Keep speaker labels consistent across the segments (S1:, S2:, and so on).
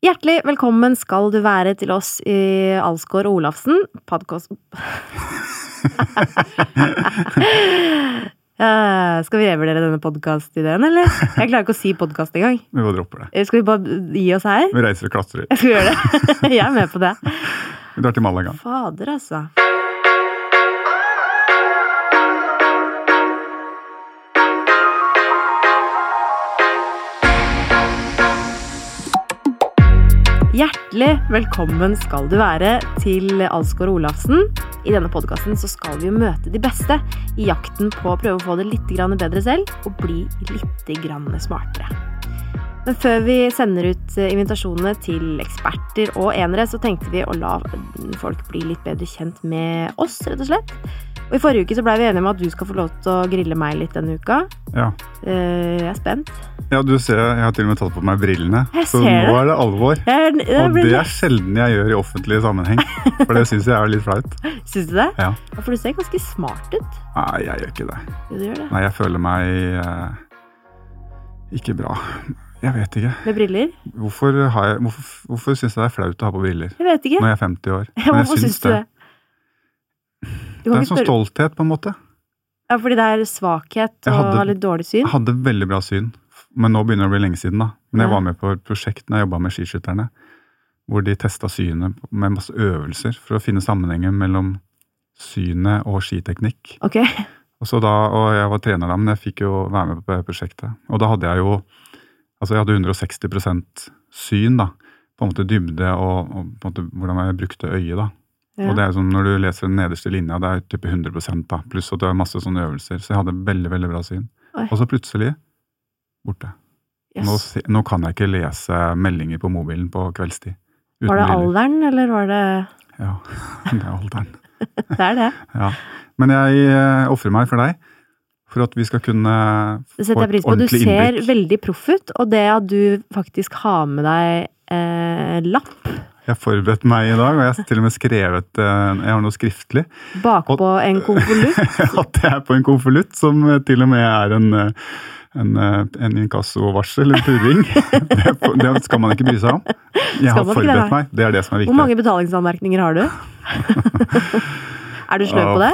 S1: Hjertelig velkommen skal du være til oss i Alsgaard Olafsen, podkast... Eh, skal vi revurdere denne podkast-ideen, eller? Jeg klarer ikke å si podkast engang.
S2: Vi bare dropper det.
S1: Eh, Skal vi bare gi oss her?
S2: Vi reiser og klatrer.
S1: Jeg skal gjøre det. Jeg er med på det.
S2: Vi drar til Malaga.
S1: Fader, altså. Hjertelig velkommen skal du være til Alsgaard Olafsen. I denne podkasten skal vi møte de beste i jakten på å prøve å få det litt bedre selv og bli litt smartere. Men før vi sender ut invitasjonene til eksperter og enere, så tenkte vi å la folk bli litt bedre kjent med oss, rett og slett. Og I forrige uke så blei vi enige om at du skal få lov til å grille meg litt denne uka.
S2: Ja.
S1: Eh, Jeg er spent.
S2: ja, du ser, jeg har til og med tatt på meg brillene. Så nå
S1: det.
S2: er det alvor.
S1: Jeg, jeg,
S2: Og det er sjelden jeg gjør i offentlig sammenheng. For det syns jeg er litt flaut.
S1: Syns du det?
S2: Ja.
S1: Ja, For du ser ganske smart ut.
S2: Nei, jeg gjør ikke det.
S1: Du gjør det.
S2: Nei, jeg føler meg eh, ikke bra. Jeg vet ikke.
S1: Med briller?
S2: Hvorfor, har jeg, hvorfor, hvorfor syns jeg det er flaut å ha på briller
S1: Jeg vet ikke.
S2: når jeg er 50 år?
S1: Ja, hvorfor syns du det?
S2: Det er en sånn stolthet, på en måte.
S1: Ja, fordi det er svakhet og
S2: hadde-
S1: ha litt dårlig syn?
S2: Jeg hadde veldig bra syn, men nå begynner det å bli lenge siden. da. Men jeg
S1: Ja.
S2: var med på et prosjekt når jeg jobba med skiskytterne, hvor de testa synet med masse øvelser for å finne sammenhengen mellom synet og skiteknikk.
S1: Ok.
S2: Og, så da, og jeg var trener da, men jeg fikk jo være med på prosjektet. Og da hadde jeg jo altså jeg hadde 160% syn, da. På en måte dybde og, og måte hvordan jeg brukte øyet. da.
S1: Ja.
S2: Og det er som når du leser den nederste linja, det er type 100 da, pluss at du har masse sånne øvelser. Så jeg hadde veldig, veldig bra syn.
S1: Oi.
S2: Og så plutselig borte.
S1: Yes.
S2: Nå, nå kan jeg ikke lese meldinger på mobilen på kveldstid.
S1: Var det alderen, eller var det
S2: Ja, det er alderen.
S1: Det er det.
S2: Ja. Men jeg eh, ofrer meg for deg, for at vi skal kunne få et
S1: pris på. Du ser
S2: innblikk.
S1: veldig proff ut, og det at du faktisk har med deg eh, lapp
S2: Jeg har forberedt meg i dag, og jeg har til og med skrevet eh, Jeg har noe skriftlig.
S1: bakpå en konvolutt.
S2: At jeg er på en konvolutt, som eh, til og med er en eh, en, en inkassovarsel, en purring. Det, det skal man ikke bry seg om. Jeg har forberedt meg. Det er det som er viktig.
S1: Hvor mange betalingsanmerkninger har du? er du sløv på det?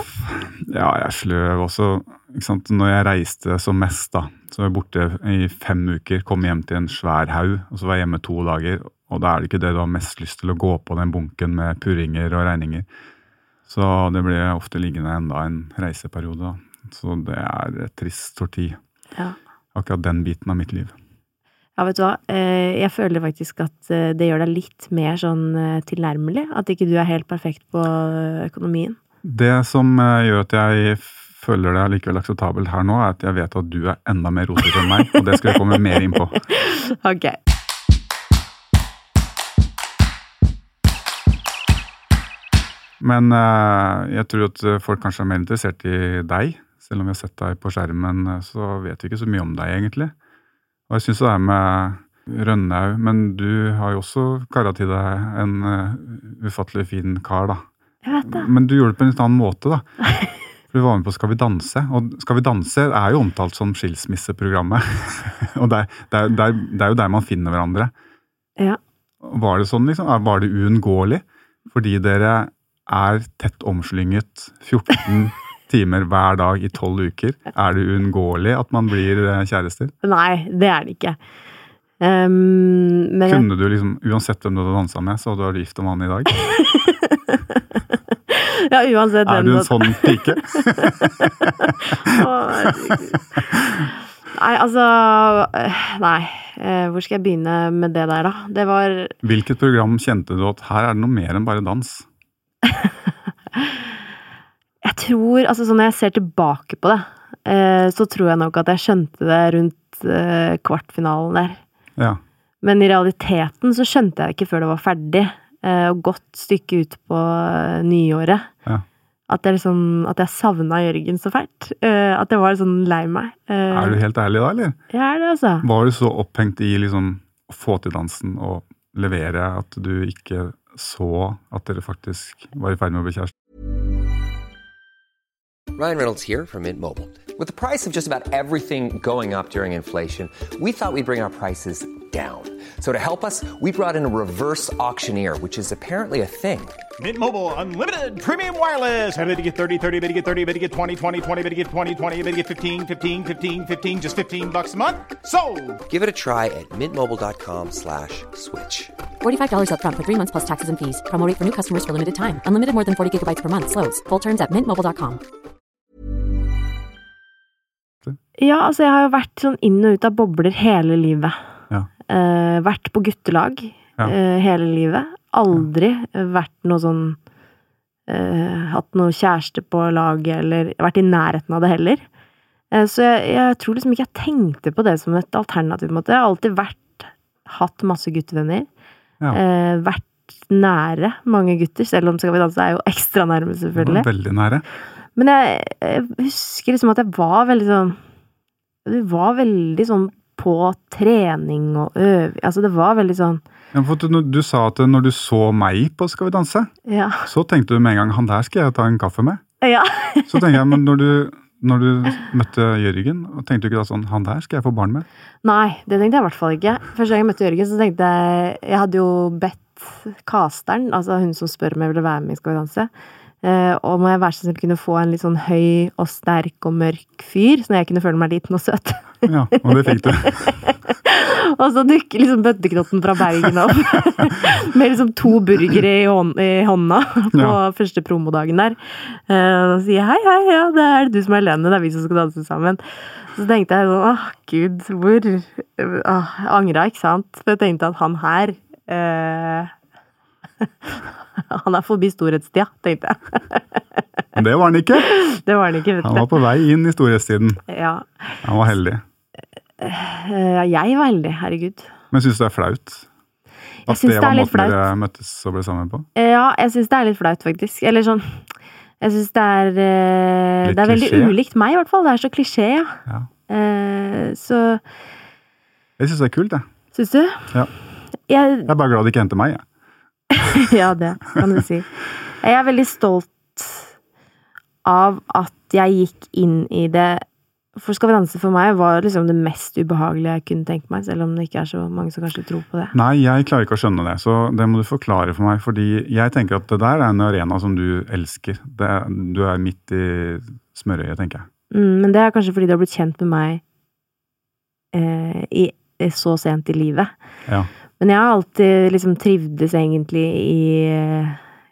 S2: Ja, jeg er sløv også. Når jeg reiste som mest, da, så var jeg borte i fem uker, kom hjem til en svær haug, og så var jeg hjemme to dager. Og da er det ikke det du har mest lyst til å gå på den bunken med purringer og regninger. Så det ble ofte liggende enda en reiseperiode. da. Så det er et trist torti.
S1: Ja.
S2: Akkurat den biten av mitt liv.
S1: Ja, vet du hva. Eh, Jeg føler faktisk at eh, det gjør deg litt mer sånn eh, tilnærmelig. At ikke du er helt perfekt på økonomien.
S2: Det som gjør at jeg føler det allikevel akseptabelt her nå, er at jeg vet at du er enda mer rotete enn meg, og det skal jeg komme mer inn på.
S1: Ok.
S2: Men eh, jeg tror at folk kanskje er mer interessert i deg. Selv om vi har sett deg på skjermen, eh, så vet vi ikke så mye om deg, egentlig. Og jeg syns det er med Rønnaug, men du har jo også kara til deg en uh, ufattelig fin kar, da.
S1: Jeg vet det.
S2: Men du gjorde det på en litt annen måte, da. Du var med på Skal vi danse, og Skal vi danse er jo omtalt som skilsmisseprogrammet. og det er, det, er, det, er, det er jo der man finner hverandre.
S1: Ja.
S2: Var det sånn, liksom? Var det uunngåelig? Fordi dere er tett omslynget 14 timer hver dag i 12 uker. Er det uunngåelig at man blir eh, kjærester?
S1: Nei, det er det ikke. Um, men
S2: Kunne du liksom, uansett hvem du hadde dansa med, så hadde du vært gift med han i dag?
S1: ja, uansett
S2: Er du en sånn pike?
S1: Nei, altså øh, Nei. Eh, Hvor skal jeg begynne med det der, da? Det var
S2: Hvilket program kjente du at her er det noe mer enn bare dans?
S1: Jeg tror Altså, sånn når jeg ser tilbake på det, eh, så tror jeg nok at jeg skjønte det rundt eh, kvartfinalen der.
S2: Ja.
S1: Men i realiteten så skjønte jeg det ikke før det var ferdig, eh, og godt stykke ut på eh, nyåret.
S2: Ja.
S1: At jeg liksom At jeg savna Jørgen så fælt. Eh, at jeg var sånn lei meg. Eh,
S2: Er du helt ærlig da, eller?
S1: Jeg er det, altså.
S2: Var du så opphengt i liksom å få til dansen og levere at du ikke så at dere faktisk var i ferd med å bli kjærester?
S3: Ryan Reynolds here from Mint Mobile. With the price of just about everything going up during inflation, we thought we'd bring our prices down. So to help us, we brought in a reverse auctioneer, which is apparently a thing.
S4: Mint Mobile unlimited premium wireless. Ready to get 30, 30, bit to get 30, bit to get 20, 20, 20, bit to get 20, 20, bit to get 15, 15, 15, 15 just 15 bucks a month. So,
S3: Give it a try at mintmobile.com slash switch.
S5: $45 upfront for three months plus taxes and fees. Promo rate for new customers for limited time. Unlimited more than 40 gigabytes per month. Slows. Full terms at mintmobile.com.
S1: Ja, altså jeg har jo vært sånn inn og ut av bobler hele livet. Eh, vært på guttelag
S2: Ja.
S1: eh, hele livet. Aldri vært noe sånn uh, Hatt noe kjæreste på laget, eller vært i nærheten av det heller. Så jeg, jeg tror liksom ikke jeg tenkte på det som et alternativ. måte. Jeg har alltid vært Hatt masse guttevenner.
S2: Ja.
S1: Eh, vært nære mange gutter, selv om Skal vi danse er jo ekstra nærme, selvfølgelig.
S2: veldig nære.
S1: Men jeg, jeg husker liksom at jeg var veldig sånn Det var veldig sånn på trening og øving Altså, det var veldig sånn
S2: Ja, du, du sa at når du så meg på Skal vi danse,
S1: Ja.
S2: så tenkte du med en gang han der skal jeg ta en kaffe med.
S1: ja.
S2: Så tenker jeg, men når du, når du møtte Jørgen, tenkte du ikke da sånn han der skal jeg få barn med?
S1: Nei, det tenkte jeg i hvert fall ikke. Første gang jeg møtte Jørgen, så tenkte jeg Jeg hadde jo bedt casteren, altså hun som spør om jeg ville være med i Skal vi danse, eh, må jeg være så snill kunne få en litt sånn høy og sterk og mørk fyr, sånn at jeg kunne føle meg liten og søt.
S2: Ja, og det fikk du.
S1: Og så dukker liksom bøtteknotten fra Bergen opp. Med liksom to burgere i, hånd, i hånda på
S2: Ja.
S1: første promodagen der. Eh, Og sier hei, hei, ja, det er du som er Lene, det er vi som skal danse sammen. Så tenkte jeg sånn, åh gud, hvor åh, Jeg angra, ikke sant? For jeg tenkte at han her eh, Han er forbi storhetstida, tenkte jeg.
S2: Men det var han ikke.
S1: Det var han ikke, vet du.
S2: Han var på vei inn i storhetstiden.
S1: Ja.
S2: Han var heldig.
S1: Eh, jeg var heldig, herregud.
S2: Men syns du det er flaut? At det var måten dere møttes og ble sammen på?
S1: Ja, jeg syns det er litt flaut, faktisk. Eller sånn Jeg syns det er eh, Det er veldig
S2: klisjé.
S1: ulikt meg, i hvert fall. Det er så klisjé, ja.
S2: Ja.
S1: Eh, så
S2: Jeg syns det er kult, jeg.
S1: Syns du?
S2: Ja.
S1: Jeg,
S2: Jeg er bare glad det ikke hendte meg. Jeg.
S1: ja, det kan du si. Jeg er veldig stolt av at jeg gikk inn i det For Skal vi danse for meg var liksom det mest ubehagelige jeg kunne tenke meg, selv om det ikke er så mange som kanskje tror på det.
S2: Nei, jeg klarer ikke å skjønne det, så det må du forklare for meg. Fordi jeg tenker at det der er en arena som du elsker. Det, er- du er midt i smørøyet, tenker jeg.
S1: Mm, men det er kanskje fordi du har blitt kjent med meg eh, i, så sent i livet.
S2: Ja.
S1: Men jeg har alltid liksom trivdes egentlig i,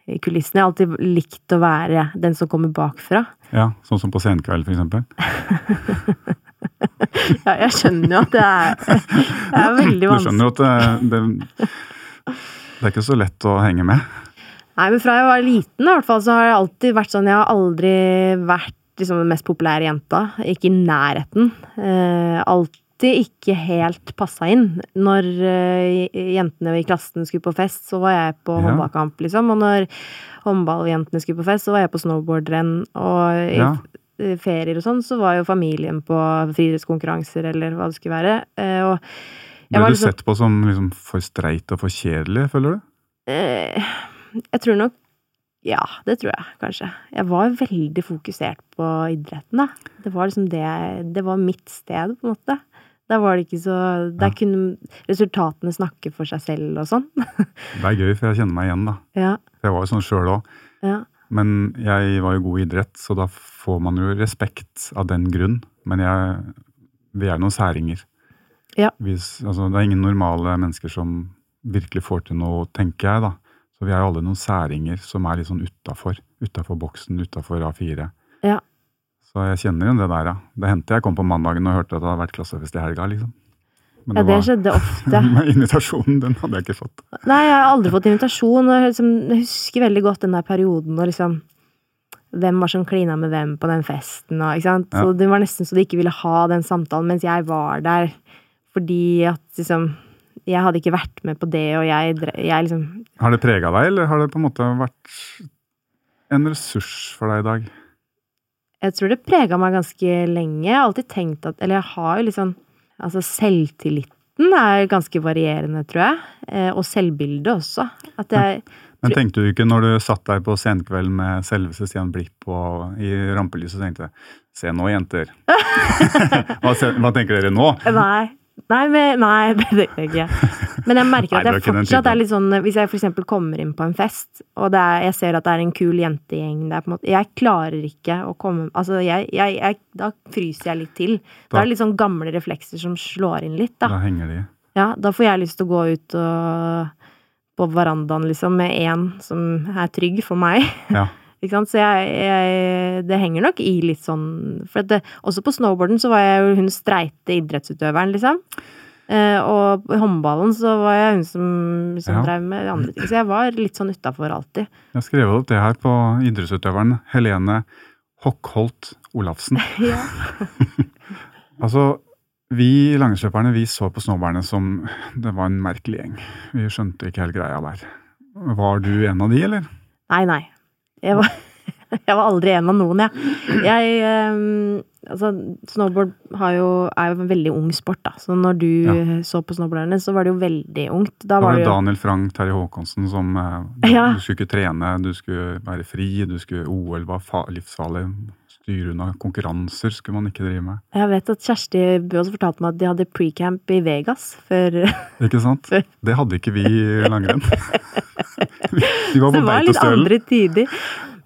S1: i kulissene. Jeg har alltid likt å være den som kommer bakfra.
S2: ja sånn som på Senkveld, for eksempel.
S1: Ja, jeg skjønner jo at det er, det er veldig
S2: Du skjønner jo at det, det, det er ikke så lett å henge med.
S1: Nei, men fra jeg var liten, i hvert fall, så har jeg alltid vært sånn Jeg har aldri vært liksom den mest populære jenta. Ikke i nærheten. Eh, alltid ikke helt passa inn. Når eh, jentene i klassen skulle på fest, så var jeg på
S2: Ja.
S1: håndballkamp, liksom. Og når håndballjentene skulle på fest, så var jeg på snowboardrenn. Og i
S2: Ja.
S1: ferier og sånn, så var jo familien på friidrettskonkurranser, eller hva det skulle være. Eh, og
S2: Ble
S1: var
S2: du
S1: liksom-
S2: sett på som liksom for streit og for kjedelig, føler du?
S1: Eh, jeg tror nok Ja, det tror jeg kanskje. Jeg var veldig fokusert på idretten, da. Det var liksom det Det var mitt sted, på en måte. Der var det ikke så Der
S2: Ja.
S1: kunne resultatene snakke for seg selv og sånn.
S2: Det er gøy, for jeg kjenner meg igjen, da.
S1: ja,
S2: For jeg var jo sånn sjøl òg.
S1: ja.
S2: Men jeg var jo god i idrett, så da får man jo respekt av den grunn. Men jeg, vi er noen særinger.
S1: Ja.
S2: Vi, altså, det er ingen normale mennesker som virkelig får til noe, tenker jeg, da. Så vi er jo alle noen særinger som er litt sånn utafor. Utafor boksen, utafor A4. Så jeg kjenner igjen det der, ja. Det hendte jeg kom på mandagen og hørte at det hadde vært klassefest i helga, liksom. Men
S1: ja, det skjedde ofte.
S2: Men invitasjonen, den hadde jeg ikke fått.
S1: Nei, jeg har aldri fått invitasjon. Og jeg liksom, jeg husker veldig godt den der perioden og liksom Hvem var som klina med hvem på den festen og ikke sant. Så
S2: Ja.
S1: det var nesten så de ikke ville ha den samtalen mens jeg var der. Fordi at liksom Jeg hadde ikke vært med på det, og jeg, jeg liksom
S2: Har det prega deg, eller har det på en måte vært en ressurs for deg i dag?
S1: Jeg tror det prega meg ganske lenge. Jeg har alltid tenkt at Eller jeg har jo liksom Altså, selvtilliten er ganske varierende, tror jeg. Eh, og selvbildet også. At jeg
S2: Men tenkte du ikke når du satt der på senkveld med selveste Stian Blipp og i rampelyset, tenkte Se nå, jenter. hva tenker dere nå?
S1: Nei. Nei, men, nei, det gjør jeg ikke. Men jeg merker at jeg fortsatt er litt sånn Hvis jeg eksempel kommer inn på en fest, og det er, jeg ser at det er en kul jentegjeng der, måte Jeg klarer ikke å komme Altså, jeg, jeg, jeg Da fryser jeg litt til. Da- er det litt sånn gamle reflekser som slår inn litt,
S2: Da
S1: da.
S2: henger de.
S1: Ja, da får jeg lyst til å gå ut og på verandaen, liksom, med én som er trygg for meg.
S2: Ja.
S1: Ikke sant? Så jeg, jeg Det henger nok i litt sånn For det, også på snowboarden så var jeg jo hun streite idrettsutøveren, liksom. Eh, og i håndballen så var jeg hun som, som
S2: Ja.
S1: drev med andre ting. Så jeg var litt sånn utafor alltid.
S2: Jeg har skrevet opp det her på idrettsutøveren Helene Hockholt Olafsen.
S1: Ja.
S2: Altså, vi langrennsløperne vi så på snowboarderne som det var en merkelig gjeng. Vi skjønte ikke helt greia der. Var du en av de, eller?
S1: Nei, nei. Jeg var, jeg var aldri en av noen, jeg. jeg um, altså, snowboard har jo, er jo en veldig ung sport, da. Så når du
S2: Ja.
S1: så på snowboarderne, så var det jo veldig ungt. Da
S2: Da
S1: var det jo
S2: Daniel Frank, Terje Håkonsen som eh,
S1: Ja.
S2: Du skulle ikke trene, du skulle være fri, du skulle OL var livsfarlig. Styre unna konkurranser skulle man ikke drive med.
S1: Jeg vet at Kjersti også fortalte meg at de hadde pre-camp i Vegas før
S2: Ikke sant? Det hadde ikke vi i langrenn. Vi var
S1: Så det var litt andre tider.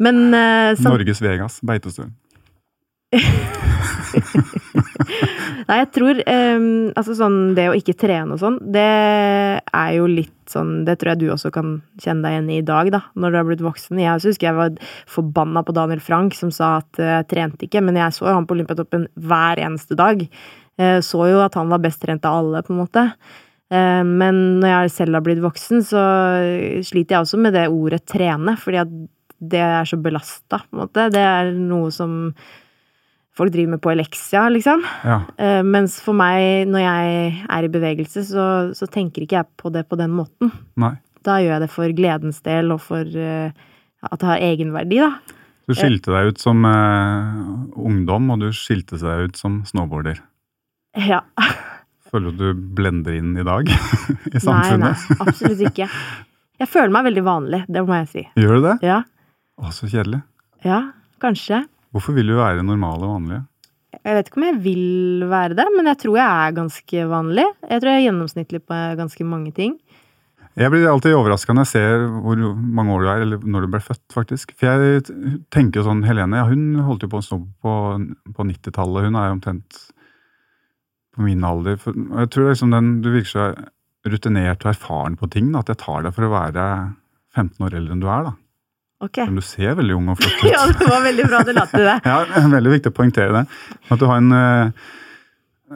S1: Men uh, sam-
S2: Norges Vegas, Beitostølen.
S1: Nei, jeg tror um, Altså sånn det å ikke trene og sånn, det er jo litt sånn Det tror jeg du også kan kjenne deg igjen i i dag, da, når du har blitt voksen. Jeg også husker jeg var forbanna på Daniel Frank som sa at eh, jeg trente ikke, men jeg så han på Olympiatoppen hver eneste dag. Uh, så jo at han var best trent av alle, på en måte. Uh, Men når jeg selv har blitt voksen, så sliter jeg også med det ordet trene, fordi at det er så belasta, på en måte. Det er noe som folk driver med på Elexia, liksom.
S2: Ja.
S1: Uh, Mens for meg, når jeg er i bevegelse, så, så tenker ikke jeg på det på den måten.
S2: Nei.
S1: Da gjør jeg det for gledens del, og for uh, at det har egenverdi, da.
S2: Du skilte deg ut som uh, ungdom, og du skilte deg ut som snowboarder.
S1: Ja.
S2: Føler du du blender inn i dag i
S1: Nei, nei, absolutt ikke. Jeg føler meg veldig vanlig, det må jeg si.
S2: Gjør du det?
S1: Ja.
S2: Å, så kjedelig.
S1: Ja, kanskje.
S2: Hvorfor vil du være normale og vanlige?
S1: Jeg vet ikke om jeg vil være det, men jeg tror jeg er ganske vanlig. Jeg tror jeg er gjennomsnittlig på ganske mange ting.
S2: Jeg blir alltid overraska når jeg ser hvor mange år du er, eller når du ble født, faktisk. For jeg tenker jo sånn Helene, ja, hun holdt jo på sno på, på 90-tallet. Hun er jo omtrent på min alder. For, jeg tror liksom den, du virker så rutinert og erfaren på ting, da, at jeg tar deg for å være 15 år eldre enn du er. da.
S1: Ok.
S2: Men du ser veldig ung og flott ut.
S1: Ja, det var veldig bra du la til det.
S2: Ja, veldig viktig å poengtere det. At du har en, eh,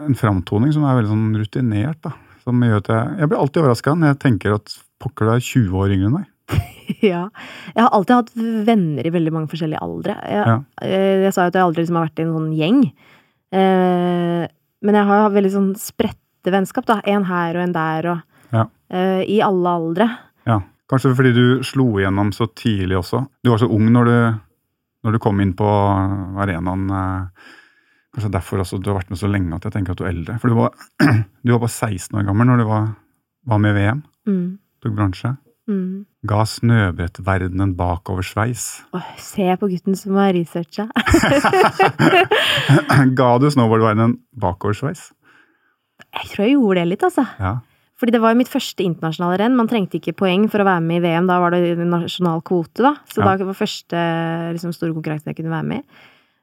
S2: en framtoning som er veldig sånn rutinert. da. Som gjør at jeg, jeg blir alltid overraska når jeg tenker at pokker du er 20 år yngre enn meg.
S1: Ja. Jeg har alltid hatt venner i veldig mange forskjellige aldre. Jeg,
S2: Ja.
S1: jeg, jeg sa jo at jeg aldri liksom har vært i en sånn gjeng. Eh, men jeg har veldig sånn spredte vennskap, da. En her og en der, og
S2: Ja.
S1: eh, I alle aldre.
S2: Kanskje fordi du slo igjennom så tidlig også. Du var så ung når du, når du kom inn på arenaen. eh, Kanskje derfor også du har vært med så lenge at jeg tenker at du er eldre. For du var, du var bare 16 år gammel når du var, var med i VM.
S1: Mm.
S2: Tok bransje.
S1: Mm.
S2: Ga snøbrettverdenen bakoversveis.
S1: Åh, se på gutten som har researcha.
S2: Ga du snowboardverdenen bakoversveis?
S1: Jeg tror jeg gjorde det litt, altså.
S2: Ja.
S1: Fordi det var jo mitt første internasjonale renn. Man trengte ikke poeng for å være med i VM. Da var det nasjonal kvote, da. Så
S2: Ja.
S1: da var første liksom, store konkurransen jeg kunne være med i.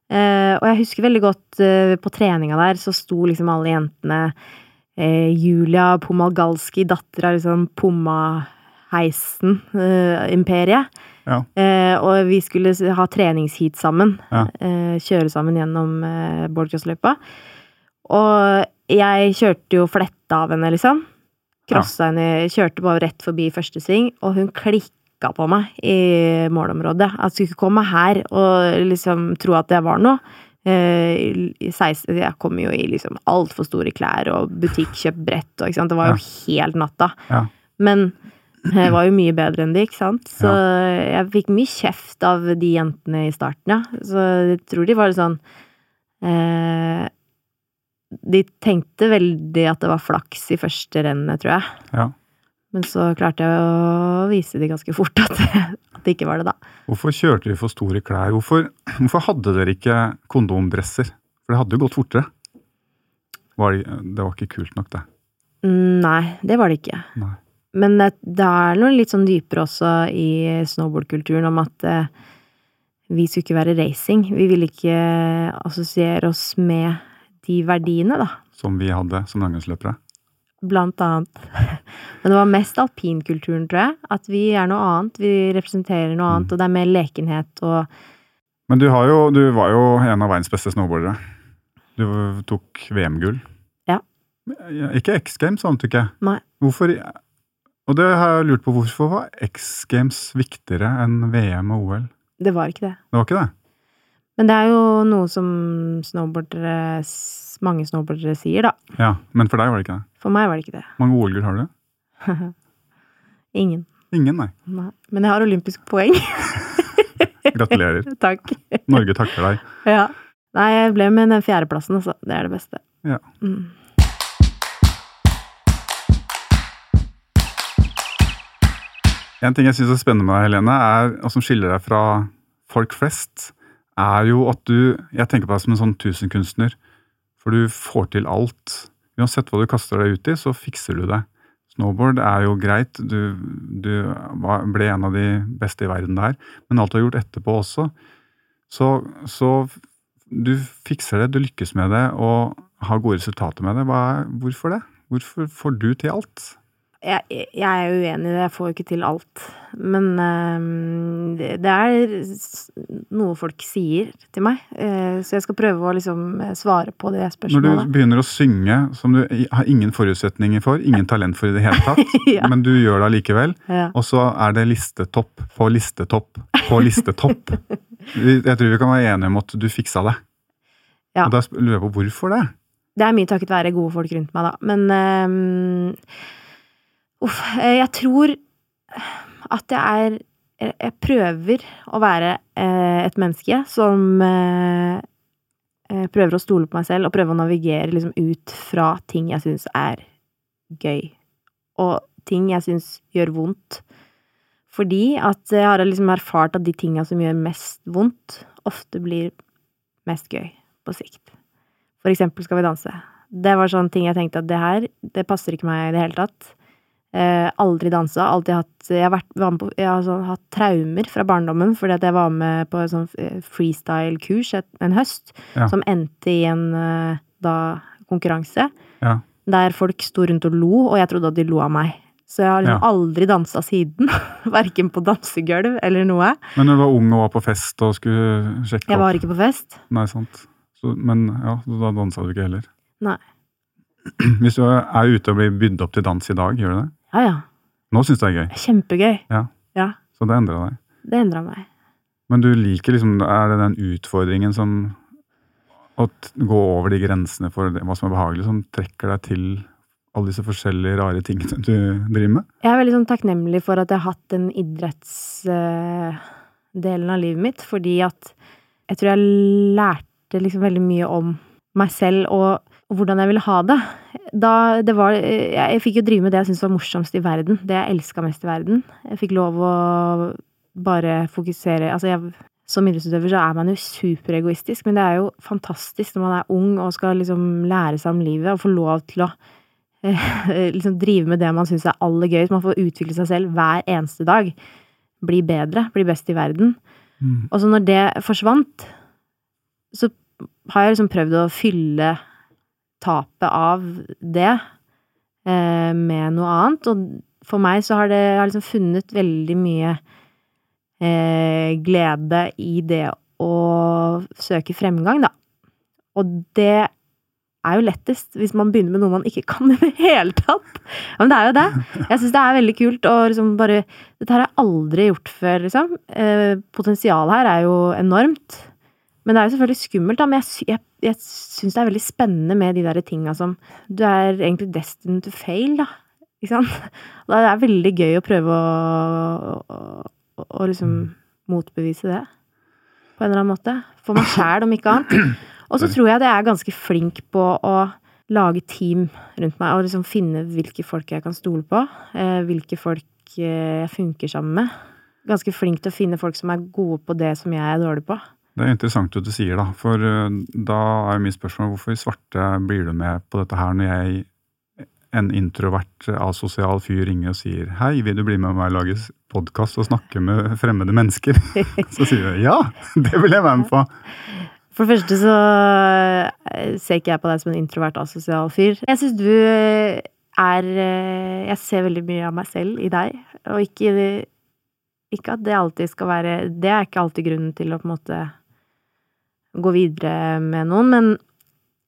S1: Uh, og jeg husker veldig godt uh, på treninga der, så sto liksom alle jentene uh, Julia Pomalgalski, datter av liksom Pommaheisen-imperiet.
S2: Ja.
S1: Og vi skulle ha treningsheat sammen.
S2: Ja.
S1: Kjøre sammen gjennom eh, boardcrossløypa. Og jeg kjørte jo fletta av henne, liksom. Krossa henne, kjørte bare rett forbi første sving, og hun klikka på meg i målområdet. At skulle ikke komme her og liksom tro at jeg var noe. Eh, i 16, jeg kom jo i liksom altfor store klær og butikkjøpt brett og ikke sant. Det var jo helt natta.
S2: Ja.
S1: Men jeg var jo mye bedre enn de, ikke sant. Så jeg fikk mye kjeft av de jentene i starten, ja. Så jeg tror de var sånn eh, De tenkte veldig at det var flaks i første rennet, tror jeg.
S2: ja.
S1: Men så klarte jeg å vise de ganske fort at, at det ikke var det, da.
S2: Hvorfor kjørte de for store klær? Hvorfor, hvorfor hadde dere ikke kondomdresser? For det hadde jo gått fortere. Var det, det var ikke kult nok, det.
S1: Mm, Nei, det var det ikke.
S2: Nei.
S1: Men det, det er noe litt sånn dypere også i snowboardkulturen om at eh, vi skulle ikke være racing. Vi ville ikke assosiere oss med de verdiene, da.
S2: Som vi hadde som langrennsløpere.
S1: Blant annet. Men det var mest alpinkulturen, tror jeg. At vi er noe annet. Vi representerer noe annet, og det er mer lekenhet og
S2: Men du, har jo, du var jo en av verdens beste snowboardere. Du tok VM-gull.
S1: Ja.
S2: Ikke X Games, sånn, du jeg,
S1: Nei.
S2: Hvorfor Og det har jeg lurt på, hvorfor var X Games viktigere enn VM og OL?
S1: Det var ikke det.
S2: Det var ikke det?
S1: Men det er jo noe som snowboardere Mange snowboardere sier, da.
S2: Ja, Men for deg var det ikke det?
S1: For meg var det ikke det.
S2: Mange OL-gull har du?
S1: Ingen.
S2: Ingen, nei.
S1: Nei. Men jeg har olympisk poeng.
S2: Gratulerer.
S1: Takk.
S2: Norge takker deg.
S1: Ja. Nei, jeg ble med den fjerdeplassen, altså. Det er det beste.
S2: Ja.
S1: Mm.
S2: En ting jeg syns er spennende med deg, Helene, er, og som skiller deg fra folk flest, er jo at du Jeg tenker på deg som en sånn tusenkunstner. For du får til alt. Uansett hva du kaster deg ut i, så fikser du det. Snowboard er jo greit, du, du ble en av de beste i verden der. Men alt du har gjort etterpå også, så, så du fikser det, du lykkes med det og har gode resultater med det. Er, hvorfor det? Hvorfor får du til alt?
S1: Jeg, jeg er uenig i det. Jeg får jo ikke til alt. Men ehm, det, er noe folk sier til meg. Eh, så jeg skal prøve å liksom eh, svare på det
S2: Når du begynner å synge som du har ingen forutsetninger for, ingen talent for i det hele tatt,
S1: Ja.
S2: men du gjør det allikevel,
S1: Ja.
S2: og så er det listetopp på listetopp på listetopp. Jeg tror vi kan være enige om at du fiksa det.
S1: Ja.
S2: Og da lurer jeg på hvorfor det?
S1: Det er mye takket være gode folk rundt meg, da. Men ehm, Uff. eh, Jeg tror at jeg er Jeg prøver å være eh, et menneske som eh, prøver å stole på meg selv og prøver å navigere liksom ut fra ting jeg syns er gøy. Og ting jeg syns gjør vondt. Fordi at jeg har liksom erfart at de tinga som gjør mest vondt, ofte blir mest gøy på sikt. For eksempel Skal vi danse. Det var sånn ting jeg tenkte at det her, det passer ikke meg i det hele tatt. Eh, aldri dansa. Alltid hatt Jeg har, vært, på, jeg har sånn, hatt traumer fra barndommen fordi at jeg var med på et sånn eh, freestyle-kurs en høst,
S2: Ja.
S1: som endte i en eh, da konkurranse
S2: Ja.
S1: der folk sto rundt og lo, og jeg trodde at de lo av meg. Så jeg har liksom
S2: Ja.
S1: aldri dansa siden. Verken på dansegulv eller noe.
S2: Men når du var ung og var på fest og skulle sjekke
S1: Jeg var
S2: opp
S1: ikke på fest.
S2: Nei, sant. Så, men ja, da dansa du ikke heller.
S1: Nei.
S2: Hvis du er ute og blir bydd opp til dans i dag, gjør du det?
S1: Ja ja.
S2: Nå syns du det er gøy,
S1: Kjempegøy.
S2: Ja.
S1: Ja.
S2: så det endra deg.
S1: Det endra meg.
S2: Men du liker liksom Er det den utfordringen som Å gå over de grensene for det, hva som er behagelig, som trekker deg til alle disse forskjellige rare tingene du driver med?
S1: Jeg er veldig sånn takknemlig for at jeg har hatt den idrettsdelen av livet mitt, fordi at jeg tror jeg lærte liksom veldig mye om meg selv og, og hvordan jeg ville ha det. Da det var Jeg, fikk jo drive med det jeg syntes var morsomst i verden, det jeg elska mest i verden. Jeg fikk lov å bare fokusere Altså, jeg som idrettsutøver så er man jo superegoistisk, men det er jo fantastisk når man er ung og skal liksom lære seg om livet og få lov til å eh, liksom drive med det man syns er aller gøyest. Man får utvikle seg selv hver eneste dag. Bli bedre, bli best i verden. Og så når det forsvant, så har jeg liksom prøvd å fylle tapet av det eh, med noe annet. Og for meg så har det jeg har liksom funnet veldig mye eh, glede i det å søke fremgang, da. Og det er jo lettest hvis man begynner med noe man ikke kan i det hele tatt. Ja, men det er jo det. Jeg syns det er veldig kult å liksom bare Dette har jeg aldri gjort før, liksom. Eh, Potensialet her er jo enormt. Men det er jo selvfølgelig skummelt, da. Men jeg, jeg, jeg syns det er veldig spennende med de der tinga som Du er egentlig destined to fail, da. Ikke sant? Og det er veldig gøy å prøve å, å, å, å liksom motbevise det. På en eller annen måte. For meg sjæl, om ikke annet. Og så tror jeg jeg er ganske flink på å lage team rundt meg, og liksom finne hvilke folk jeg kan stole på. Eh, hvilke folk eh, jeg funker sammen med. Ganske flink til å finne folk som er gode på det som jeg er dårlig på.
S2: Det er interessant at du sier, da. For eh, da er jo mitt spørsmål hvorfor i svarte blir du med på dette her når jeg, en introvert, asosial fyr, ringer og sier 'hei, vil du bli med meg og lage podkast og snakke med fremmede mennesker'? så sier du 'ja, det vil jeg være med på'.
S1: For det første så eh, ser ikke jeg på deg som en introvert asosial fyr. Jeg syns du er eh, Jeg ser veldig mye av meg selv i deg, og ikke Ikke at det alltid skal være Det er ikke alltid grunnen til å på en måte gå videre med noen, men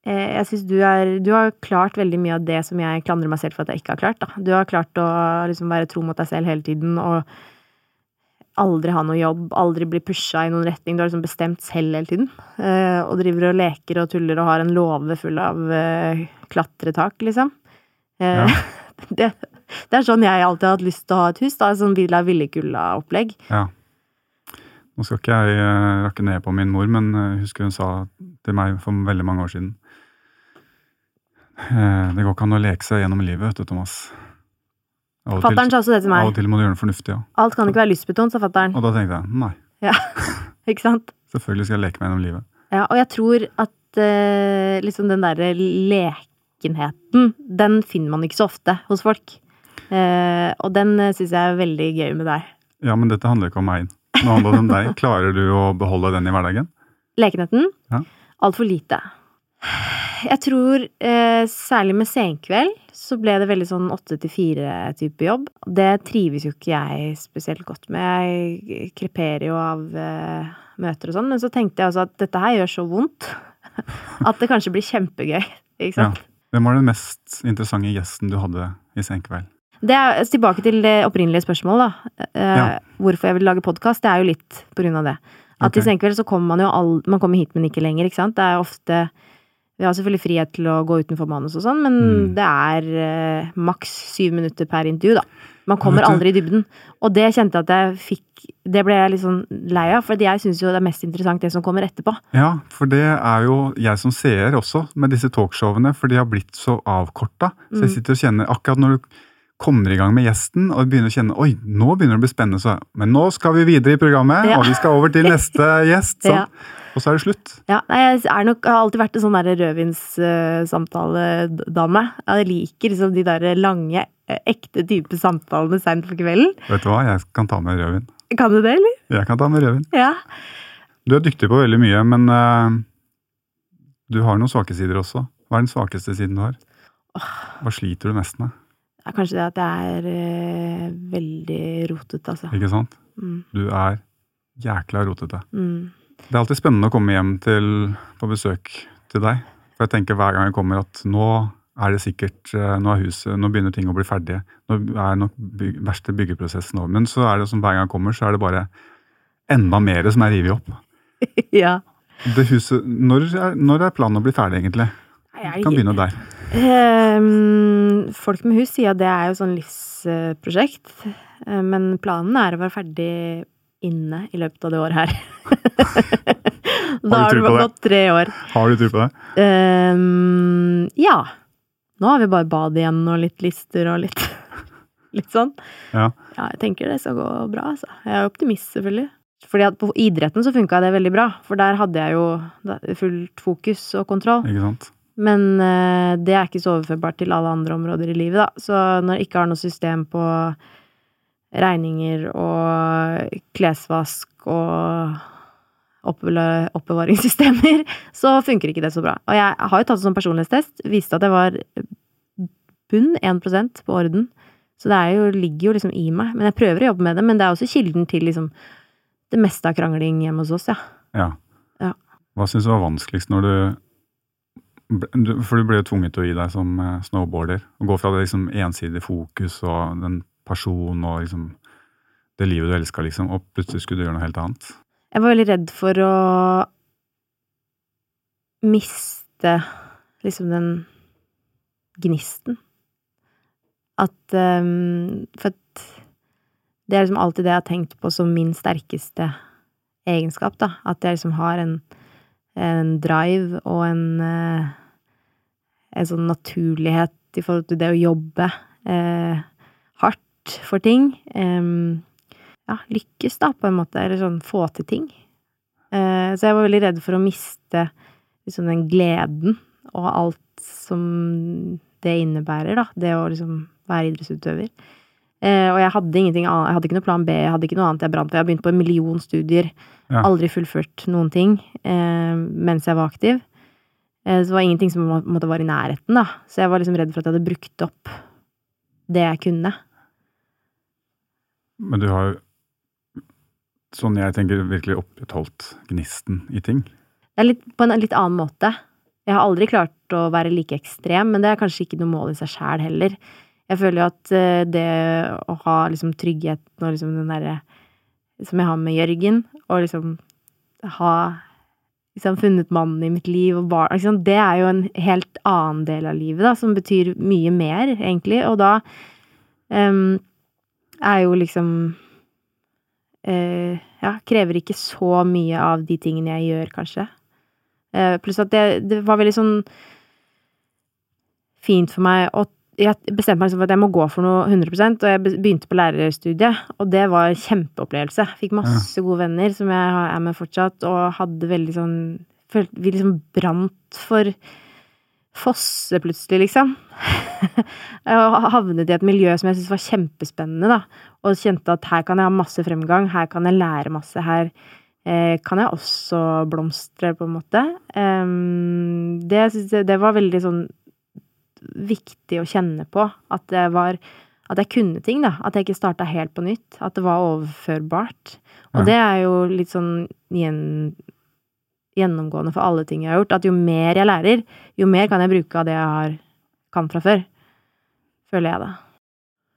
S1: eh, jeg syns du er Du har klart veldig mye av det som jeg klandrer meg selv for at jeg ikke har klart, da. Du har klart å liksom være tro mot deg selv hele tiden og aldri ha noe jobb, aldri bli pusha i noen retning. Du har liksom bestemt selv hele tiden. eh, og driver og leker og tuller og har en låve full av eh, klatretak, liksom. Eh,
S2: Ja.
S1: det, det er sånn jeg alltid har hatt lyst til å ha et hus. da, Sånn Villa Villekulla-opplegg.
S2: Ja. Nå skal ikke jeg eh, rakke ned på min mor, men eh, jeg husker hun sa til meg for veldig mange år siden eh, Det går ikke an å leke seg gjennom livet, vet du, Thomas.
S1: Fatter'n sa også det til meg.
S2: av og til må du gjøre noe fornuftig, ja.
S1: Alt kan ikke være lystbetont, sa fatter'n.
S2: Og da tenkte jeg nei,
S1: Ja. ikke sant?
S2: selvfølgelig skal jeg leke meg gjennom livet.
S1: Ja, og jeg tror at eh, liksom den derre lekenheten, den finner man ikke så ofte hos folk. Eh, og den syns jeg er veldig gøy med deg.
S2: Ja, men dette handler ikke om meg. Nå handler det om deg. Klarer du å beholde den i hverdagen?
S1: Lekenheten?
S2: Ja.
S1: Altfor lite. Jeg tror eh, særlig med senkveld så ble det veldig sånn åtte til fire-type jobb. Det trives jo ikke jeg spesielt godt med. Jeg kreperer jo av eh, møter og sånn, men så tenkte jeg også at dette her gjør så vondt at det kanskje blir kjempegøy. Ikke
S2: Ja. Hvem var den mest interessante gjesten du hadde i Senkveld?
S1: Det er tilbake til det opprinnelige spørsmålet, da. Eh,
S2: Ja.
S1: Hvorfor jeg vil lage podkast. Det er jo litt på grunn av det. At
S2: okay.
S1: i senkveld så kommer man jo all, Man kommer hit, men ikke lenger, ikke sant. Det er ofte Vi har selvfølgelig frihet til å gå utenfor manus og sånn, men
S2: Mm.
S1: det er eh, maks syv minutter per intervju, da. Man kommer aldri i dybden. Og det kjente jeg at jeg fikk Det ble jeg litt sånn lei av, for jeg syns jo det er mest interessant det som kommer etterpå.
S2: Ja, for det er jo jeg som seer også, med disse talkshowene, for de har blitt så avkorta. Så
S1: Mm.
S2: jeg sitter og kjenner, akkurat når du kommer i gang med gjesten, og begynner å kjenne oi, nå begynner det å bli spennende, så Men nå skal vi videre i programmet,
S1: Ja.
S2: og vi skal over til neste gjest.
S1: Ja.
S2: Og så er det slutt.
S1: Ja, jeg er nok, har alltid vært en sånn der Uh, Jeg liker liksom de der lange, eh, ekte type samtalene seint på kvelden.
S2: Vet du hva, jeg kan ta med rødvin.
S1: Kan du det, eller?
S2: Jeg kan ta med rødvin.
S1: Ja.
S2: Du er dyktig på veldig mye, men uh, du har noen svake sider også. Hva er den svakeste siden du har? Hva sliter du mest med?
S1: Er kanskje det at jeg er eh, veldig rotete, altså.
S2: Ikke sant?
S1: Mm.
S2: Du er jækla rotete.
S1: Mm.
S2: Det er alltid spennende å komme hjem til, på besøk til deg. For jeg tenker hver gang jeg kommer at nå er det sikkert eh, Nå er huset, nå begynner ting å bli ferdige. Nå er nok byg, verste byggeprosessen over. Men så er det som hver gang jeg kommer, så er det bare enda mer som er revet opp.
S1: ja.
S2: Det huset, når, er, når er planen å bli ferdig, egentlig?
S1: Du
S2: Kan begynne der.
S1: Ehm, folk med hus sier at det er jo sånn livsprosjekt. Eh, Men planen er å være ferdig inne i løpet av det året her. da har det
S2: bare
S1: gått tre år.
S2: Har du tro på det?
S1: Ehm, ja. Nå har vi bare bad igjen og litt lister og litt Litt sånn.
S2: Ja.
S1: Ja, jeg tenker det skal gå bra, altså. Jeg er optimist, selvfølgelig. Fordi at på idretten så funka det veldig bra, for der hadde jeg jo fullt fokus og kontroll.
S2: Ikke sant?
S1: Men uh, det er ikke så overførbart til alle andre områder i livet, da. Så når jeg ikke har noe system på regninger og klesvask og oppbevaringssystemer, så funker ikke det så bra. Og jeg har jo tatt en sånn personlighetstest, viste at jeg var bunn 1% på orden. Så det jo, ligger jo liksom i meg. Men jeg prøver å jobbe med det, men det er også kilden til liksom det meste av krangling hjemme hos oss, ja.
S2: Ja.
S1: Ja.
S2: Hva syns du var vanskeligst når du- For du ble jo tvunget til å gi deg som eh, snowboarder. Å gå fra det liksom ensidige fokus og den personen og liksom det livet du elska, liksom, og plutselig skulle du gjøre noe helt annet.
S1: Jeg var veldig redd for å miste liksom den gnisten. At um, For at det er liksom alltid det jeg har tenkt på som min sterkeste egenskap, da. At jeg liksom har en, en drive og en eh, en sånn naturlighet i forhold til det å jobbe eh, hardt for ting. Eh, ja, lykkes, da, på en måte. Eller sånn få til ting. Eh, så jeg var veldig redd for å miste liksom den gleden og alt som det innebærer, da. Det å liksom være idrettsutøver. Eh, og jeg hadde ingenting annet, jeg hadde ikke noe plan B, jeg hadde ikke noe annet jeg brant for. Jeg har begynt på en million studier,
S2: Ja.
S1: aldri fullført noen ting eh, mens jeg var aktiv. Eh, så det var ingenting som må- måtte være i nærheten, da. Så jeg var liksom redd for at jeg hadde brukt opp det jeg kunne.
S2: Men du har jo, sånn jeg tenker, virkelig opprettholdt gnisten i ting.
S1: Det er litt, på en litt annen måte. Jeg har aldri klart å være like ekstrem, men det er kanskje ikke noe mål i seg sjæl heller. Jeg føler jo at eh, det å ha liksom tryggheten og liksom den derre som jeg har med Jørgen, og liksom ha liksom funnet mannen i mitt liv og barn liksom, Det er jo en helt annen del av livet, da, som betyr mye mer, egentlig. Og da um, er jo liksom uh, Ja, krever ikke så mye av de tingene jeg gjør, kanskje. Uh, pluss at det, det var veldig sånn fint for meg å Jeg bestemte meg liksom for at jeg må gå for noe 100 og jeg begynte på lærerstudiet, og det var en kjempeopplevelse. Fikk masse gode venner som jeg er med fortsatt, og hadde veldig sånn følte, Vi liksom brant for Fosse, plutselig, liksom. og havnet i et miljø som jeg syntes var kjempespennende, da. Og kjente at her kan jeg ha masse fremgang, her kan jeg lære masse, her eh, kan jeg også blomstre, på en måte. Um, det, jeg- det var veldig sånn viktig å kjenne på. At det var At jeg kunne ting, da. At jeg ikke starta helt på nytt. At det var overførbart. Og
S2: Ja.
S1: det er jo litt sånn gjen, gjennomgående for alle ting jeg har gjort. At jo mer jeg lærer, jo mer kan jeg bruke av det jeg har, kan fra før. Føler jeg, da.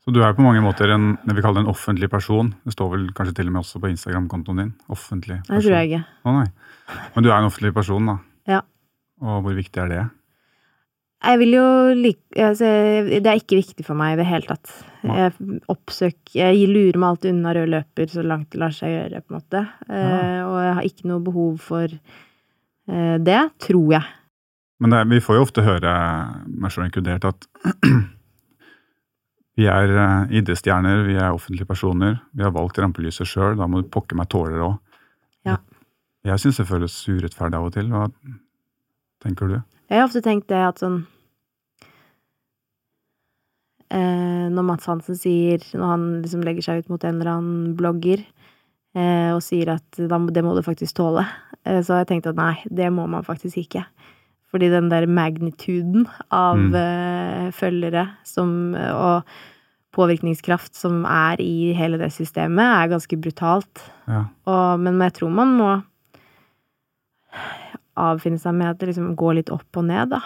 S2: Så du er på mange måter en det vi kaller en offentlig person. Det står vel kanskje til og med også på Instagram-kontoen din. Offentlig person.
S1: Det tror jeg ikke.
S2: Å nei. Men du er en offentlig person, da.
S1: Ja.
S2: Og hvor viktig er det?
S1: Jeg vil jo like altså, Det er ikke viktig for meg i det hele tatt. Jeg oppsøker Jeg lurer meg alltid unna rød løper så langt det lar seg gjøre, på en måte. Eh, og jeg har ikke noe behov for eh, det, tror jeg.
S2: Men det er, vi får jo ofte høre, meg sjøl inkludert, at vi er eh, idrettsstjerner, vi er offentlige personer, vi har valgt rampelyset sjøl, da må du pokke meg tåler òg.
S1: Ja.
S2: Jeg syns det føles urettferdig av og til. Hva tenker du?
S1: Jeg har ofte tenkt det at sånn Når Mats Hansen sier Når han liksom legger seg ut mot en eller annen blogger eh, og sier at det må du faktisk tåle, eh, så har jeg tenkt at nei, det må man faktisk ikke. Fordi den der magnituden av
S2: Mm.
S1: eh, følgere som, og påvirkningskraft som er i hele det systemet, er ganske brutalt.
S2: Ja.
S1: Og, men jeg tror man må avfinne seg med at det liksom går litt opp og ned, da.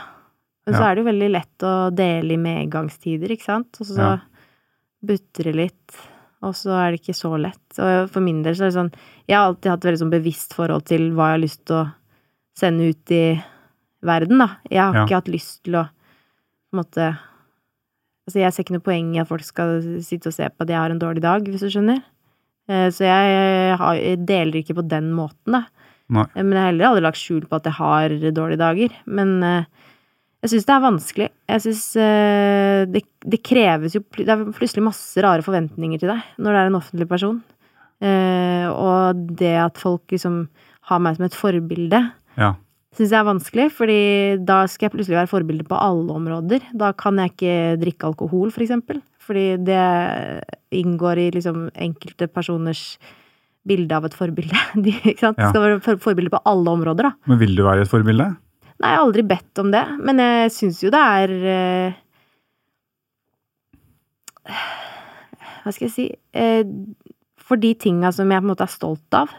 S1: Men så er det jo veldig lett å dele i medgangstider, ikke sant? Og så
S2: Ja.
S1: butter det litt, og så er det ikke så lett. Og for min del så er det sånn Jeg har alltid hatt veldig sånn bevisst forhold til hva jeg har lyst til å sende ut i verden, da. Jeg har
S2: Ja.
S1: ikke hatt lyst til å på en måte Altså, jeg ser ikke noe poeng i at folk skal sitte og se på at jeg har en dårlig dag, hvis du skjønner. Eh, Så jeg, har, jeg deler ikke på den måten, da.
S2: Nei.
S1: Eh, Men jeg har heller aldri lagt skjul på at jeg har dårlige dager. Men eh, jeg syns det er vanskelig. Jeg syns uh, det, det kreves jo Det er plutselig masse rare forventninger til deg når det er en offentlig person. Uh, og det at folk liksom har meg som et forbilde,
S2: Ja.
S1: syns jeg er vanskelig, fordi da skal jeg plutselig være forbilde på alle områder. Da kan jeg ikke drikke alkohol, for eksempel. Fordi det inngår i liksom enkelte personers bilde av et forbilde. De, ikke sant?
S2: Ja.
S1: Skal være forbilde på alle områder, da.
S2: Men vil du være et forbilde?
S1: Nei, jeg har aldri bedt om det, men jeg syns jo det er eh, Hva skal jeg si eh, For de tinga som jeg på en måte er stolt av,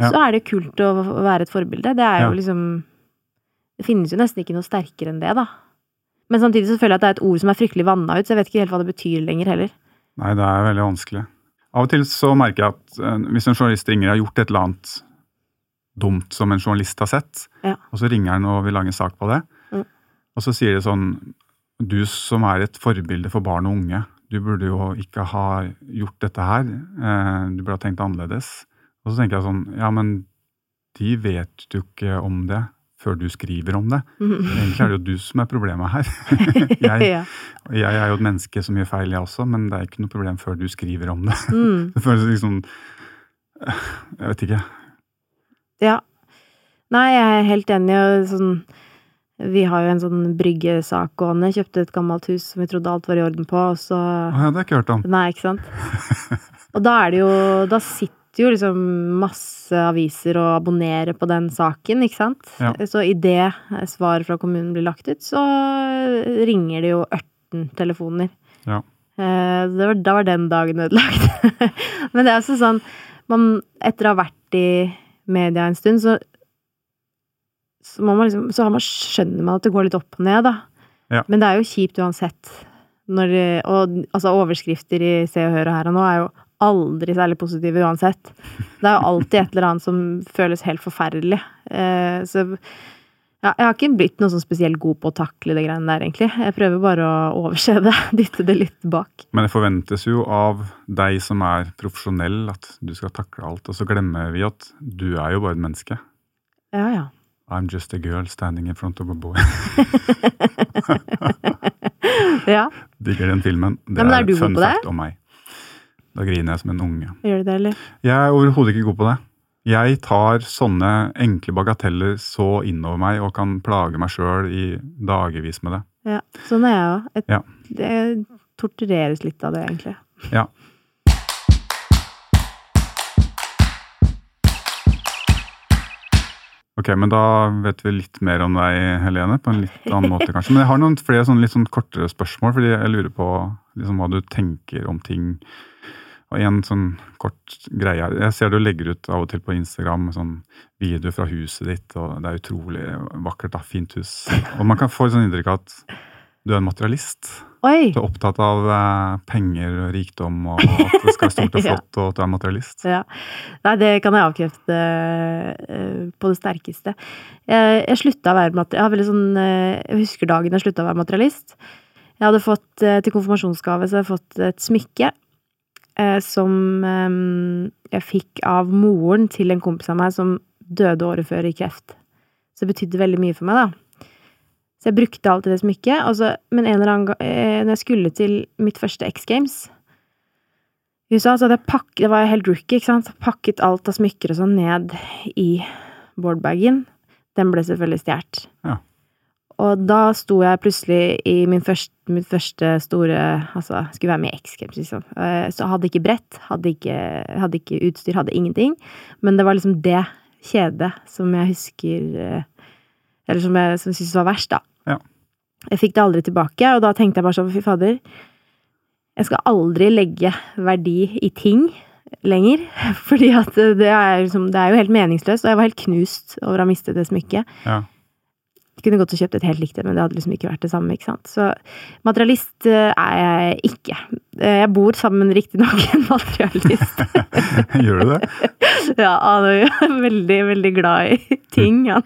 S2: Ja.
S1: så er det kult å være et forbilde. Det er jo
S2: Ja.
S1: liksom Det finnes jo nesten ikke noe sterkere enn det, da. Men samtidig så føler jeg at det er et ord som er fryktelig vanna ut, så jeg vet ikke helt hva det betyr lenger heller.
S2: Nei, det er veldig vanskelig. Av og til så merker jeg at eh, hvis en journalist ringer og har gjort et eller annet dumt som en journalist har sett,
S1: Ja.
S2: og så ringer han og vil lage en sak på det,
S1: Mm.
S2: og så sier de sånn Du som er et forbilde for barn og unge, du burde jo ikke ha gjort dette her. eh, Du burde ha tenkt annerledes. Og så tenker jeg sånn Ja, men de vet jo ikke om det før du skriver om det. Egentlig er det jo du som er problemet her. jeg,
S1: ja.
S2: jeg er jo et menneske som gjør feil, jeg også, men det er ikke noe problem før du skriver om det.
S1: Mm.
S2: Det føles liksom Jeg vet ikke.
S1: Ja. Nei, jeg er helt enig. Og sånn, vi har jo en sånn bryggesak gående. Kjøpte et gammelt hus som vi trodde alt var i orden på, og så
S2: ja, det har jeg ikke hørt om.
S1: Nei, ikke sant. Og da er det jo Da sitter jo liksom masse aviser og abonnerer på den saken, ikke sant.
S2: Ja.
S1: Så idet svaret fra kommunen blir lagt ut, så ringer det jo 18 telefoner.
S2: Ja.
S1: Eh, det var, da var den dagen ødelagt. Men det er også sånn man, Etter å ha vært i media en stund, så så, må man liksom, så har man, skjønner man at det går litt opp og ned, da.
S2: Ja.
S1: Men det er jo kjipt uansett. Når, og altså, overskrifter i Se og Hør og Her og Nå er jo aldri særlig positive uansett. Det er jo alltid et eller annet som føles helt forferdelig. Eh, så ja, jeg har ikke blitt noe sånn spesielt god på å takle det greiene der, egentlig. Jeg prøver bare å overse det. Dytte det litt bak.
S2: Men det forventes jo av deg som er profesjonell, at du skal takle alt. Og så glemmer vi at du er jo bare et menneske.
S1: Ja, ja.
S2: I'm just a girl standing in front of a boy.
S1: Ja,
S2: Digger den filmen. Det
S1: Nei, men er du god
S2: fun
S1: fact det?
S2: om meg. Da griner jeg som en unge.
S1: gjør du det, eller?
S2: Jeg er overhodet ikke god på det. Jeg tar sånne enkle bagateller så innover meg og kan plage meg sjøl i dagevis med det.
S1: Ja, sånn er jeg òg.
S2: Ja.
S1: Det tortureres litt av det, egentlig.
S2: Ja. Ok, men da vet vi litt mer om deg, Helene, på en litt annen måte kanskje. Men jeg har noen flere sånn, litt sånn kortere spørsmål, fordi jeg lurer på liksom, hva du tenker om ting. Og en sånn kort greie. Jeg ser du legger ut av og til på Instagram sånn video fra huset ditt, og det er utrolig vakkert, da. Fint hus. Og man kan få et sånt inntrykk av at du er en materialist.
S1: Oi!
S2: Du er opptatt av eh, penger og rikdom, og at det skal være stort og
S1: Ja.
S2: flott, og at du er materialist.
S1: Ja. Nei, det kan jeg avkrefte eh, på det sterkeste. Jeg, jeg slutta å være materi- jeg, har sånn, eh, jeg husker dagen jeg slutta å være materialist. Jeg hadde fått til konfirmasjonsgave så hadde fått et smykke som eh, jeg fikk av moren til en kompis av meg som døde året før i kreft. Så det betydde veldig mye for meg, da. Så jeg brukte alltid det smykket. Men en eller annen gang eh, når jeg skulle til mitt første X Games i USA, så hadde jeg pakket Det var jeg helt rookie, ikke sant. Pakket alt av smykker og sånn ned i boardbagen. Den ble selvfølgelig stjålet.
S2: Ja.
S1: Og da sto jeg plutselig i min første, mitt første store Altså, skulle være med i X Games, liksom. Eh, Så hadde ikke brett, hadde ikke, hadde ikke utstyr, hadde ingenting. Men det var liksom det kjedet som jeg husker eh, Eller som jeg, som jeg syntes var verst, da.
S2: Ja.
S1: Jeg fikk det aldri tilbake, og da tenkte jeg bare sånn, fy fader. Jeg skal aldri legge verdi i ting lenger. Fordi at det er, liksom, det er jo helt meningsløst, og jeg var helt knust over å ha mistet det smykket.
S2: Ja.
S1: Kunne godt kjøpt et helt likt et, men det hadde liksom ikke vært det samme. ikke sant? Så materialist eh, er jeg ikke. Eh, Jeg bor sammen med riktignok en materialist.
S2: Gjør du det?
S1: ja, han er veldig, veldig glad i ting, han.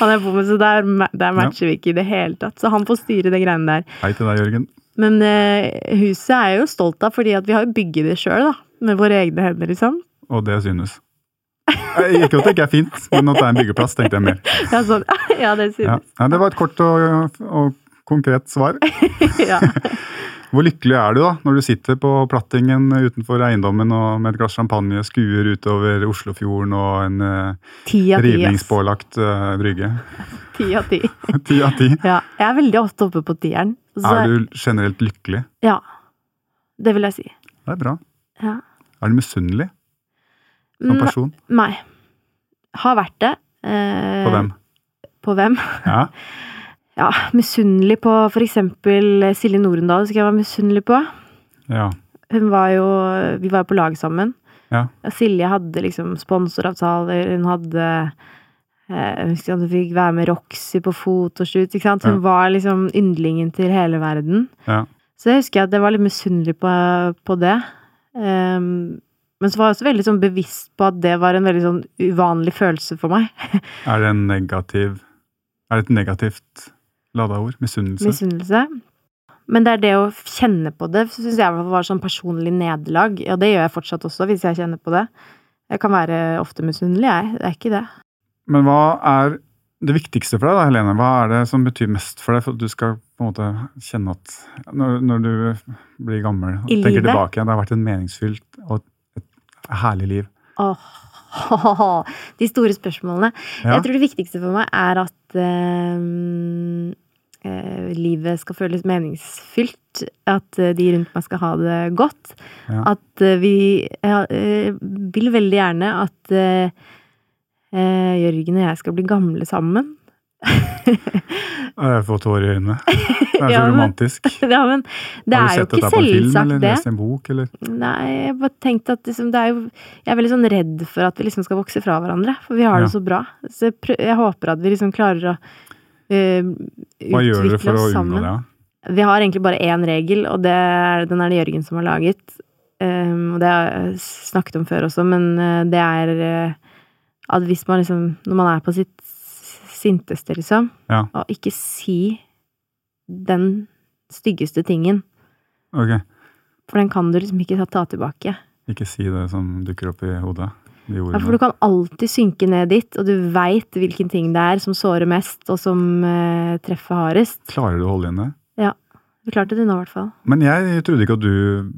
S1: han er på med, så der, der matcher vi ikke i det hele tatt. Så han får styre det greiene der.
S2: Hei til deg, Jørgen.
S1: Men eh, huset er jeg jo stolt av, fordi at vi har bygget det sjøl, da. Med våre egne hender, liksom.
S2: Og det synes. Eh, Ikke at det ikke er fint, men at det er en byggeplass, tenkte jeg mer.
S1: Ja, sånn. ja det synes
S2: Ja, det var et kort og, og konkret svar.
S1: ja.
S2: Hvor lykkelig er du da, når du sitter på plattingen utenfor eiendommen og med et glass champagne skuer utover Oslofjorden og en eh,
S1: ti. ass.
S2: rivningspålagt uh, brygge?
S1: Ti av ti.
S2: Ti av ti.
S1: Ja, jeg er veldig ofte oppe på tieren. Så-
S2: Er du generelt lykkelig?
S1: Ja. Det vil jeg si.
S2: Det er bra.
S1: Ja.
S2: Er du misunnelig som person?
S1: Nei. Har vært det. Eh,
S2: På hvem?
S1: På hvem?
S2: Ja.
S1: Ja, misunnelig på for eksempel Silje Norendal skal jeg være misunnelig på.
S2: ja.
S1: Hun var jo Vi var jo på lag sammen.
S2: Ja.
S1: Silje hadde liksom sponsoravtaler, hun hadde eh, husker at Hun fikk være med Roxy på fotoshoot. ikke sant? Hun
S2: Ja.
S1: var liksom yndlingen til hele verden.
S2: ja.
S1: Så jeg husker at jeg var litt misunnelig på, på det. Ehm, men så var jeg også veldig sånn bevisst på at det var en veldig sånn uvanlig følelse for meg.
S2: Er det en negativ Er det et negativt lada ord? Misunnelse?
S1: Misunnelse. Men det er det å kjenne på det, syns jeg var sånn personlig nederlag. Og det gjør jeg fortsatt også, hvis jeg kjenner på det. Jeg kan være ofte misunnelig, jeg. Det er ikke det.
S2: Men hva er det viktigste for deg, da, Helene? Hva er det som betyr mest for deg for at du skal på en måte kjenne at Når, når du blir gammel og
S1: I
S2: tenker
S1: livet?
S2: tilbake det har vært en meningsfylt og et herlig liv.
S1: Åh, de store spørsmålene.
S2: Ja.
S1: Jeg tror det viktigste for meg er at eh, livet skal føles meningsfylt. At eh, de rundt meg skal ha det godt.
S2: Ja.
S1: At vi Jeg vil veldig gjerne at Jørgen og jeg skal bli gamle sammen.
S2: Jeg får tårer i øynene. Det er så
S1: Ja, men-
S2: romantisk.
S1: ja, men det
S2: Har du sett
S1: det
S2: dette på film, eller lest en bok, eller?
S1: Nei, jeg bare tenkte at liksom, det er jo Jeg er veldig sånn redd for at vi liksom skal vokse fra hverandre, for vi har
S2: Ja.
S1: det så bra. Så jeg, prø jeg håper at vi liksom klarer å eh,
S2: Hva gjør du
S1: utvikle
S2: for å
S1: oss
S2: unngå
S1: sammen.
S2: det? ja?
S1: Vi har egentlig bare én regel, og det er, den er det Jørgen som har laget. Um, og det har jeg snakket om før også, men eh, det er uh, at hvis man liksom Når man er på sitt sinteste, liksom,
S2: Ja.
S1: og ikke si den styggeste tingen,
S2: Ok,
S1: for den kan du liksom ikke ta, tilbake.
S2: ikke si det som dukker opp i hodet. De
S1: Ja, for du kan alltid synke ned dit, og du veit hvilken ting det er som sårer mest, og som uh, treffer hardest.
S2: Klarer du å holde inn det?
S1: Ja. Du klarte det nå, i hvert fall.
S2: Men jeg trodde ikke at du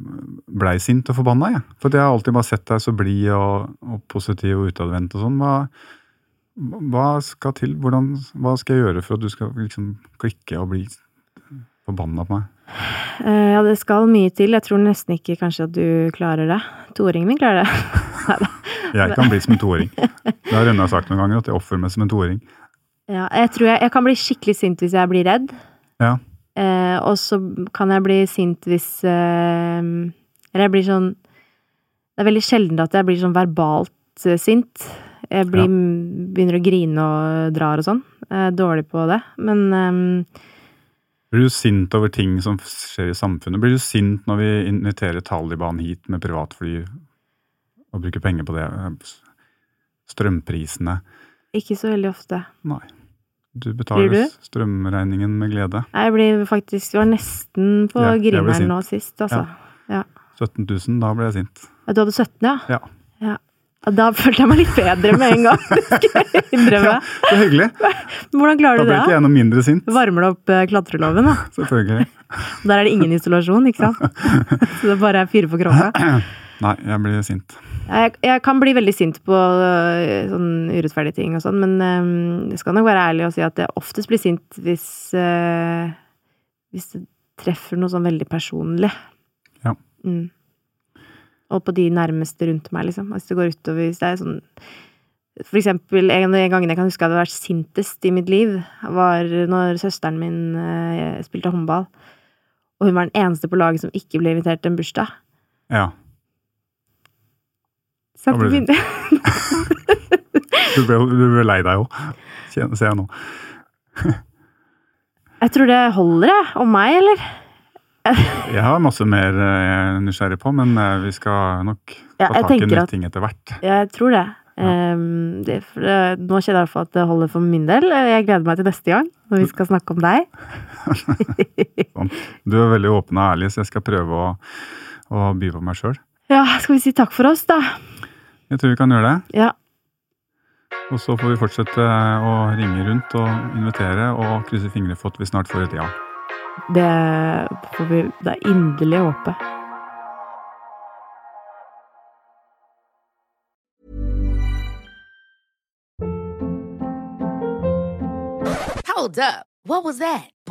S2: blei sint og forbanna, jeg. For jeg har alltid bare sett deg så blid og, og positiv og utadvendt og sånn. Hva, skal til? Hvordan, hva skal jeg gjøre for at du skal liksom klikke og bli forbanna på meg?
S1: Eh, ja, det skal mye til. Jeg tror nesten ikke kanskje at du klarer det. Toåringen min klarer det. Neida.
S2: Jeg kan bli som en toåring. Det har Rønne sagt noen ganger, at jeg oppfører meg som en toåring.
S1: Ja, jeg tror jeg, jeg kan bli skikkelig sint hvis jeg blir redd.
S2: Ja.
S1: Eh, og så kan jeg bli sint hvis eh, Eller jeg blir sånn Det er veldig sjelden at jeg blir sånn verbalt eh, sint. Jeg blir, begynner å grine og drar og sånn. Dårlig på det. Men um,
S2: Blir du sint over ting som skjer i samfunnet? Blir du sint når vi inviterer Taliban hit med privatfly og bruker penger på det? Strømprisene.
S1: ikke så veldig ofte.
S2: Nei. Du betaler
S1: du?
S2: strømregningen med glede.
S1: Jeg blir faktisk var nesten på
S2: Ja,
S1: grineren nå sist, altså. Ja.
S2: 17 000, da ble jeg sint.
S1: Du hadde 17, ja?
S2: Ja.
S1: Ja. Ja, Da følte jeg meg litt bedre med en gang. Innrømme.
S2: Så hyggelig!
S1: Hvordan klarer du
S2: ble
S1: det?
S2: ikke
S1: da?
S2: jeg noe mindre sint.
S1: Varmer det opp eh, klatreloven, da?
S2: Selvfølgelig.
S1: Der er det ingen isolasjon, ikke sant? Så det bare er fyre på kråka.
S2: Nei, jeg blir sint.
S1: Jeg, jeg kan bli veldig sint på øh, sånn urettferdige ting og sånn, men øh, jeg skal nok være ærlig og si at jeg oftest blir sint hvis Hvis det treffer noe sånn veldig personlig.
S2: Ja.
S1: Mm. Og på de nærmeste rundt meg, liksom. Hvis det går utover Hvis det er sånn For eksempel, en av de gangene jeg kan huske jeg hadde vært sintest i mitt liv, var når søsteren min øh, spilte håndball. Og hun var den eneste på laget som ikke ble invitert til en bursdag.
S2: Ja.
S1: Så
S2: Da ble du- Du ble, du ble lei deg òg, ser jeg nå.
S1: Jeg tror det holder, jeg. Om meg, eller?
S2: Jeg har masse mer eh, jeg er nysgjerrig på, men eh, vi skal nok
S1: Ja,
S2: få tak i nye ting etter hvert.
S1: Jeg tror det. Ehm, det, for det nå kjenner jeg i hvert fall at det holder for min del. Jeg gleder meg til neste gang, når vi skal snakke om deg.
S2: Sånn. Du er veldig åpen og ærlig, så jeg skal prøve å, å by på meg sjøl.
S1: Ja, skal vi si takk for oss, da?
S2: Jeg tror vi kan gjøre det.
S1: Ja.
S2: Og så får vi fortsette å ringe rundt og invitere og krysse fingre for at vi snart får et ja.
S1: Det får vi da inderlig håpe.
S6: Hold up. What was that?